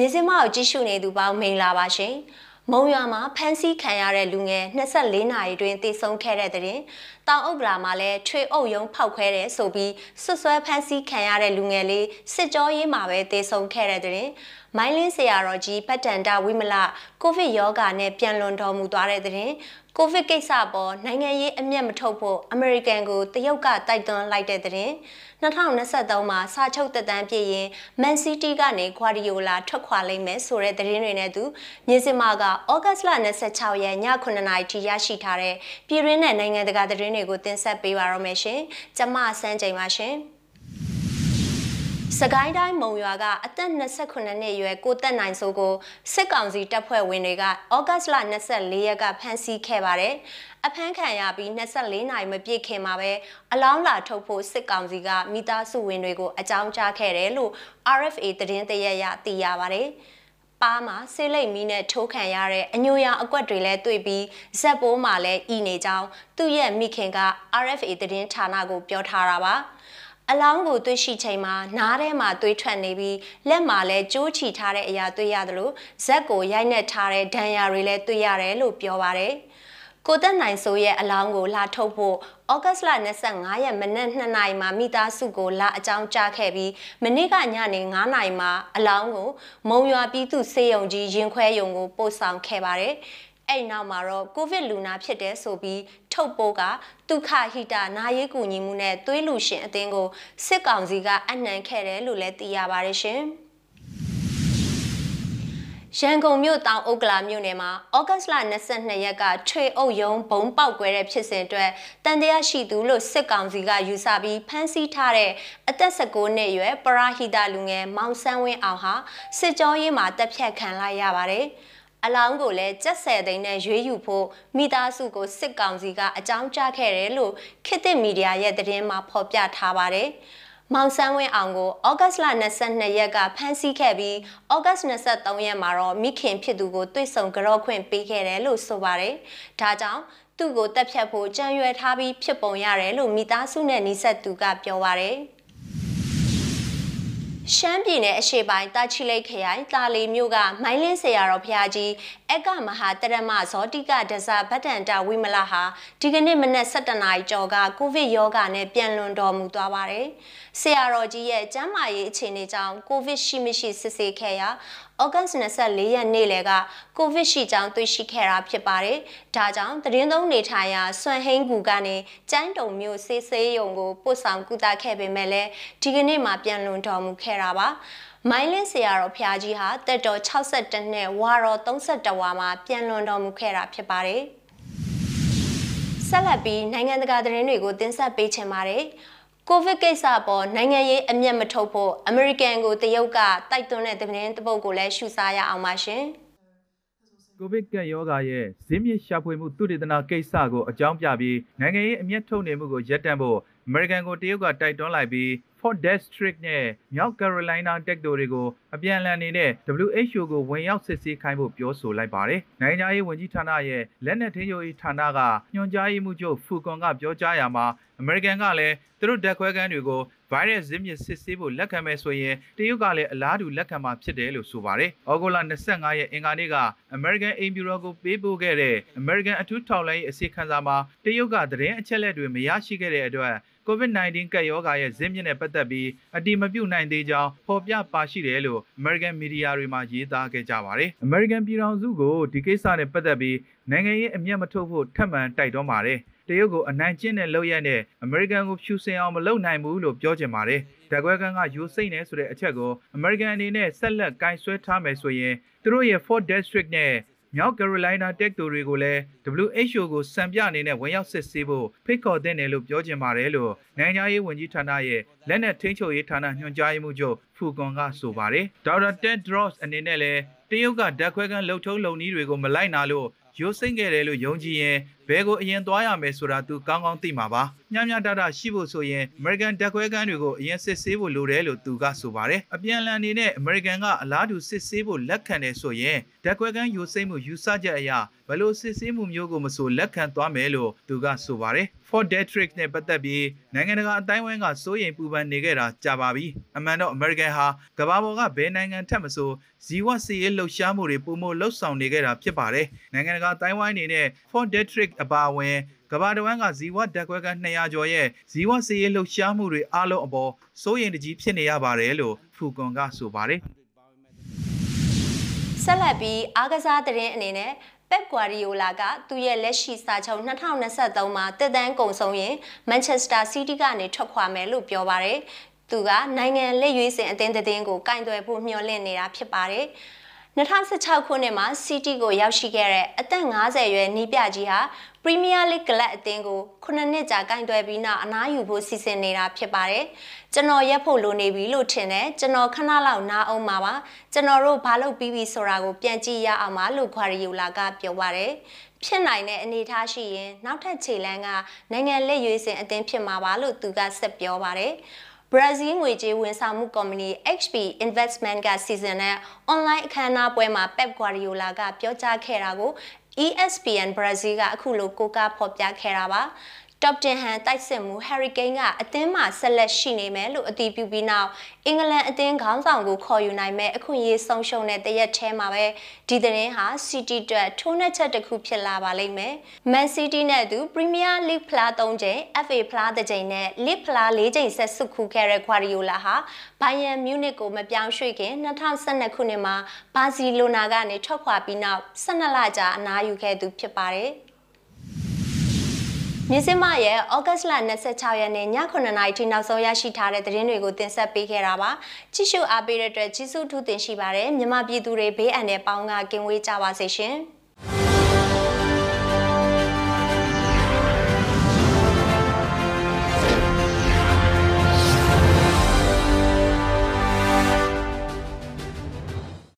မြစင်းမကိုကြည့်ရှုနေသူပေါင်းမင်္ဂလာပါရှင်။မုံရွာမှာဖမ်းဆီးခံရတဲ့လူငယ်24နာရီတွင်တည်ဆုံခဲ့တဲ့တဲ့ရင်တောင်ဥက္ကလာမှာလည်းထွေအုပ်ယုံဖောက်ခွဲတဲ့ဆိုပြီးဆွဆွဲဖမ်းဆီးခံရတဲ့လူငယ်လေးစစ်ကြောရေးမှာပဲတည်ဆုံခဲ့တဲ့တဲ့ရင်မိုင်းလင်းဆရာတော်ကြီးပတ်တန်တာဝိမလကိုဗစ်ရောဂါနဲ့ပြန်လွန်တော်မူသွားတဲ့တဲ့ရင်ကိုဗစ်ကိစ္စပေါ်နိုင်ငံရေးအမျက်မထုတ်ဖို့အမေရိကန်ကိုတရုတ်ကတိုက်တွန်းလိုက်တဲ့တဲ့2023မှာစာချုပ်သက်တမ်းပြည့်ရင်မန်စီးတီးကနေဂွာဒီယိုလာထွက်ခွာလိမ့်မယ်ဆိုတဲ့သတင်းတွေနဲ့သူမြေစင်မာကဩဂတ်စ်လ26ရက်ည9:00နာရီထိရရှိထားတဲ့ပြည်တွင်းနဲ့နိုင်ငံတကာသတင်းတွေကိုတင်ဆက်ပေးပါရမယ်ရှင်။ကျမစန်းချိန်ပါရှင်။စကိုင်းတိုင်းမုံရွာကအသက်28နှစ်အရွယ်ကိုတက်နိုင်စိုးကိုစစ်ကောင်စီတပ်ဖွဲ့ဝင်တွေကဩဂတ်စ်လ24ရက်ကဖမ်းဆီးခဲ့ပါတယ်။အဖမ်းခံရပြီး24နိုင်မပြည့်ခင်မှာပဲအလောင်းလာထုတ်ဖို့စစ်ကောင်စီကမိသားစုဝင်တွေကိုအကြောင်းကြားခဲ့တယ်လို့ RFA သတင်းတရက်ရသိရပါတယ်။ ပါမှာဆေးလိပ်မီးနဲ့ထိုးခံရတဲ့အညိုရောင်အကွက်တွေလည်းတွေ့ပြီးဇက်ပိုးမှာလည်းဤနေကြောင်းသူ့ရဲ့မိခင်က RFA သတင်းဌာနကိုပြောထားတာပါ။အလောင်းကိုတွေ့ရှိချိန်မှာနားထဲမှာသွေးထွက်နေပြီးလက်မှာလည်းကြိုးချီထားတဲ့အရာတွေ့ရတယ်လို့ဇက်ကိုရိုက်နှက်ထားတဲ့ဒဏ်ရာတွေလည်းတွေ့ရတယ်လို့ပြောပါတယ်။ ကိုသက်နိုင်ဆိုရဲ့အလောင်းကိုလာထုတ်ဖို့ဩဂတ်စ်လ25ရက်မနက်2နာရီမှာမိသားစုကိုလာအကြောင်းကြားခဲ့ပြီးမနေ့ကညနေ9နာရီမှာအလောင်းကိုမုံရွာပြည်သူစေယုံကြီးရင်ခွဲယုံကိုပို့ဆောင်ခဲ့ပါတယ်။အဲ့နောက်မှာတော့ကိုဗစ်လူနာဖြစ်တဲ့ဆိုပြီးထုတ်ပိုးကဒုက္ခဟိတနာရေးကူညီမှုနဲ့သွေးလူရှင်အသင်းကိုစစ်ကောင်စီကအနှံခဲ့တယ်လို့လည်းသိရပါတယ်ရှင်။ ရန်ကုန်မြို့တောင်ဥက္ကလာမြို့နယ်မှာဩဂတ်လ22ရက်ကထွေအုပ်ယုံဘုံပေါက်ကွဲတဲ့ဖြစ်စဉ်အတွက်တန်တရားရှိသူလို့စစ်ကောင်စီကယူဆပြီးဖမ်းဆီးထားတဲ့အသက်19နှစ်အရွယ်ပရာဟိတလူငယ်မောင်ဆန်းဝင်းအောင်ဟာစစ်ကြောရေးမှာတပ်ဖြတ်ခံလိုက်ရပါတယ်။အလောင်းကိုလည်းကြက်ဆယ်သိန်းနဲ့ရွေးယူဖို့မိသားစုကိုစစ်ကောင်စီကအကြောင်းကြားခဲ့တယ်လို့ခေတ်သစ်မီဒီယာရဲ့သတင်းမှာဖော်ပြထားပါတယ်။ မောင်ဆန်းဝင်းအောင်ကိုဩဂတ်လ22ရက်ကဖမ်းဆီးခဲ့ပြီးဩဂတ်23ရက်မှာတော့မိခင်ဖြစ်သူကိုတွေ့ဆုံကြော့ခွင့်ပေးခဲ့တယ်လို့ဆိုပါတယ်။ဒါကြောင့်သူ့ကိုတက်ဖြတ်ဖို့ကြံရွယ်ထားပြီးဖြစ်ပုံရတယ်လို့မိသားစုနဲ့နှိဆက်သူကပြောပါတယ်။ ရှမ်းပြည်နယ်အရှေ့ပိုင်းတာချီလိတ်ခရိုင်တာလီမြို့ကမိုင်းလင်းဆရာတော်ဖျားကြီးအက်ကမဟာတရမဇောတိကဒဇဗတ္တန်တာဝိမလဟာဒီကနေ့မနက်7:00နာရီကျော်ကကိုဗစ်ရောဂါနဲ့ပြန်လွန်တော်မူသွားပါတယ်။ဆရာတော်ကြီးရဲ့ကျန်းမာရေးအခြေအနေကြောင့်ကိုဗစ်ရှိမရှိစစ်ဆေးခဲ့ရာ ဩဂတ်24ရက်နေ့လယ်ကကိုဗစ်ရှိကြောင်းတွေ့ရှိခဲ့တာဖြစ်ပါတယ်။ဒါကြောင့်သတင်းသုံးနေထိုင်ရာဆွမ်ဟိန်းကူကနေကျန်းတုံမျိုးဆေးဆေးရုံကိုပို့ဆောင်ကုသခဲ့ပေမဲ့လည်းဒီကနေ့မှပြန်လွန်တော်မူခဲ့တာပါ။မိုင်းလင်းဆရာတော်ဖျားကြီးဟာတက်တော်62နှစ်ဝါတော်32ဝါမှာပြန်လွန်တော်မူခဲ့တာဖြစ်ပါတယ်။ဆက်လက်ပြီးနိုင်ငံတကာသတင်းတွေကိုတင်ဆက်ပေးချင်ပါတယ်။ ကိုဗစ်ကိစ္စပေါ်နိုင်ငံရေးအမျက်မထုတ်ဖို့အမေရိကန်ကိုတရုတ်ကတိုက်တွန်းတဲ့သတင်းတပုတ်ကိုလည်းရှုစားရအောင်ပါရှင်။ကိုဗစ်ကပ်ရောဂါရဲ့ဇင်းမြစ်ရှာဖွေမှုသုတေသနကိစ္စကိုအကြောင်းပြပြီးနိုင်ငံရေးအမျက်ထုတ်နေမှုကိုရပ်တန့်ဖို့အမေရိကန်ကိုတရုတ်ကတိုက်တွန်းလိုက်ပြီး Fort District နဲ့မြောက်ကယ်ရိုလိုင်းနာတက္ကသိုလ်တွေကိုအပြန်အလှန်နေတဲ့ WHO ကိုဝင်ရောက်စစ်ဆေးခိုင်းဖို့ပြောဆိုလိုက်ပါတယ်။နိုင်ငံရေးဝန်ကြီးဌာနရဲ့လက်နက်ထိန်းချုပ်ရေးဌာနကညွှန်ကြားရေးမှူးချုပ်ဖူကွန်ကပြောကြားရမှာအမေရိကန်ကလည်းသူတို့ဓာတ်ခွဲခန်းတွေကို virus ဇစ်မြစ်စစ်ဆေးဖို့လက်ခံမယ်ဆိုရင်တရုတ်ကလည်းအလားတူလက်ခံမှာဖြစ်တယ်လို့ဆိုပါတယ်။ဩဂုတ်လ25ရက်အင်္ဂါနေ့က American Aim Bureau ကိုပေးပို့ခဲ့တဲ့ American အထူးထောက်လှမ်းရေးအစီခံစာမှာတရုတ်ကသတင်းအချက်အလက်တွေမရရှိခဲ့တဲ့အတွက် COVID-19 ကပ်ရောဂါရဲ့ဇင်းမြစ်နဲ့ပတ်သက်ပြီးအတိမပြုတ်နိုင်သေးကြောင်းဖော်ပြပါရှိတယ်လို့ American Media တွေမှာရေးသားခဲ့ကြပါတယ်။ American ပြည်ထောင်စုကိုဒီကိစ္စနဲ့ပတ်သက်ပြီးနိုင်ငံရေးအမျက်မထုတ်ဖို့ထပ်မံတိုက်တွန်းပါတယ်။တရုတ်ကိုအနိုင်ကျင့်တဲ့လုပ်ရက်နဲ့ American ကိုဖြူစင်အောင်မလုပ်နိုင်ဘူးလို့ပြောချင်ပါတယ်။ဓာတ်ခွဲခန်းကယူစိတ်နေဆိုတဲ့အချက်ကို American အနေနဲ့ဆက်လက်ကင်ဆွဲထားမယ်ဆိုရင်သူတို့ရဲ့ Fort District နဲ့ မြောက်ကယ်ရိုလိုင်းနာတက္ကသိုလ်တွေကိုလည်း WHO ကိုစံပြအနေနဲ့ဝင်ရောက်စစ်ဆေးဖို့ဖိတ်ခေါ်တဲ့နယ်လို့ပြောချင်ပါတယ်လို့နိုင်ငံရေးဝန်ကြီးဌာနရဲ့လက်နက်ထိန်းချုပ်ရေးဌာနညွှန်ကြားရေးမှူးချုပ် ဖူကွန်ကဆိုပါတယ်ဒေါက်တာတက်ဒရော့စ်အနေနဲ့လည်းတရုတ်ကဓာတ်ခွဲခန်းလှုပ်ထုံးလုံနည်းတွေကိုမလိုက်နာလို့ရိုးစိမ့်ခဲ့တယ်လို့ယုံကြည်ရင်ဘယ်ကိုအရင်သွားရမယ်ဆိုတာသူကောင်းကောင်းသိမှာပါညံ့ညံ့တတရှိဖို့ဆိုရင် American ဓာတ်ခွဲခန်းတွေကိုအရင်စစ်ဆေးဖို့လိုတယ်လို့သူကဆိုပါတယ်အပြန်အလှန်အနေနဲ့ American ကအလားတူစစ်ဆေးဖို့လက်ခံတယ်ဆိုရင်ဓာတ်ခွဲခန်းယူစိမ့်မှုယူဆချက်အရ ဘလို့စစ်ဆေးမှုမျိုးကိုမဆိုလက်ခံသွားမယ်လို့သူကဆိုပါတယ် Fort Detrick နဲ့ပတ်သက်ပြီးနိုင်ငံတကာအတိုင်းဝိုင်းကစိုးရိမ်ပူပန်နေခဲ့တာကြာပါပြီအမှန်တော့ American နယ်ဟာကမ္ဘာပေါ်ကဘယ်နိုင်ငံထက်မဆိုဇီဝစီရေးလှုပ်ရှားမှုတွေပုံမလှုပ်ဆောင်နေခဲ့တာဖြစ်ပါတယ်။နိုင်ငံတကာတိုင်းဝိုင်းအနေနဲ့ Fort Detrick အပါအဝင်ကမ္ဘာတစ်ဝန်းကဇီဝဓာတ်ခွဲက200ကျော်ရဲ့ဇီဝစီရေးလှုပ်ရှားမှုတွေအလုံးအပေါ်စိုးရိမ်တကြီးဖြစ်နေရပါတယ်လို့ဖူကွန်ကဆိုပါတယ်။ဆက်လက်ပြီးအားကစားသတင်းအနေနဲ့ ပက်ဂွာရီယိုလာကသူ့ရဲ့လက်ရှိစာချုပ်2023မှာတက်တန်းကုန်ဆုံးရင်မန်ချက်စတာစီးတီးကနေထွက်ခွာမယ်လို့ပြောပါတယ်။သူကနိုင်ငံလက်ရွေးစင်အသင်းသတင်းကိုကင်တွယ်ဖို့မျှော်လင့်နေတာဖြစ်ပါတယ်။ 2016ခုနှစ်မှာစီးတီးကိုရောက်ရှိခဲ့တဲ့အသက်50ရွယ်နီးပြကြီးဟာပရီးမီးယားလိဂ်ကလပ်အသင်းကို9နှစ်ကြာကင်တွယ်ပြီးနောက်အနားယူဖို့စီစဉ်နေတာဖြစ်ပါတယ်။ကျွန်တော်ရက်ဖို့လိုနေပြီလို့ထင်တယ်ကျွန်တော်ခဏလောက်နားအောင်ပါပါကျွန်တော်တို့ဘာလုပ်ပြီးပြီဆိုတာကိုပြန်ကြည့်ရအောင်ပါလို့ခွာရီယိုလာကပြောပါတယ်။ဖြစ်နိုင်တဲ့အနေအထားရှိရင်နောက်ထပ်ခြေလမ်းကနိုင်ငံလက်ရွေးစင်အသင်းဖြစ်မှာပါလို့သူကဆက်ပြောပါတယ်။ ဘရာဇီးငွေကြေးဝန်ဆောင်မှုကုမ္ပဏီ HP Investment ကစီစဉ်တဲ့ online အခမ်းအနားပွဲမှာ Pep Guardiola ကပြောကြားခဲ့တာကို ESPN Brazil ကအခုလိုကိုးကားဖော်ပြခဲ့တာပါ Top 10ဟန်တိုက်စစ်မှု Harry Kane ကအသင်းမှာဆက်လက်ရှိနေမယ်လို့အတည်ပြုပြီးနောက်အင်္ဂလန်အသင်းခေါင်းဆောင်ကိုခေါ်ယူနိုင်မဲ့အခွင့်အရေးဆုံးရှုံးတဲ့တရက်ထဲမှာပဲဒီသတင်းဟာ City အတွက်ထိုးနှက်ချက်တစ်ခုဖြစ်လာပါလိမ့်မယ်။ Man City နဲ့သူ Premier League ဖလား၃ချိန် FA ဖလားတစ်ချိန်နဲ့ League ဖလား၄ချိန်ဆက်စုခုခဲ့တဲ့ Guardiola ဟာ Bayern Munich ကိုမပြောင်းရွှေ့ခင်2012ခုနှစ်မှာဘာစီလိုနာကနေထွက်ခွာပြီးနောက်12လကြာအနားယူခဲ့သူဖြစ်ပါတယ်။ မြင်းစမရဲ့ဩဂတ်လ26ရက်နေ့ည9:00နာရီထိနောက်ဆုံးရရှိထားတဲ့သတင်းတွေကိုတင်ဆက်ပေးခဲ့တာပါ။ကြည့်ရှုအားပေးတဲ့အတွက်ကျေးဇူးထူးတင်ရှိပါတယ်။မြမပြည်သူတွေဘေးအန္တရာယ်ပေါင်းကကင်းဝေးကြပါစေရှင်။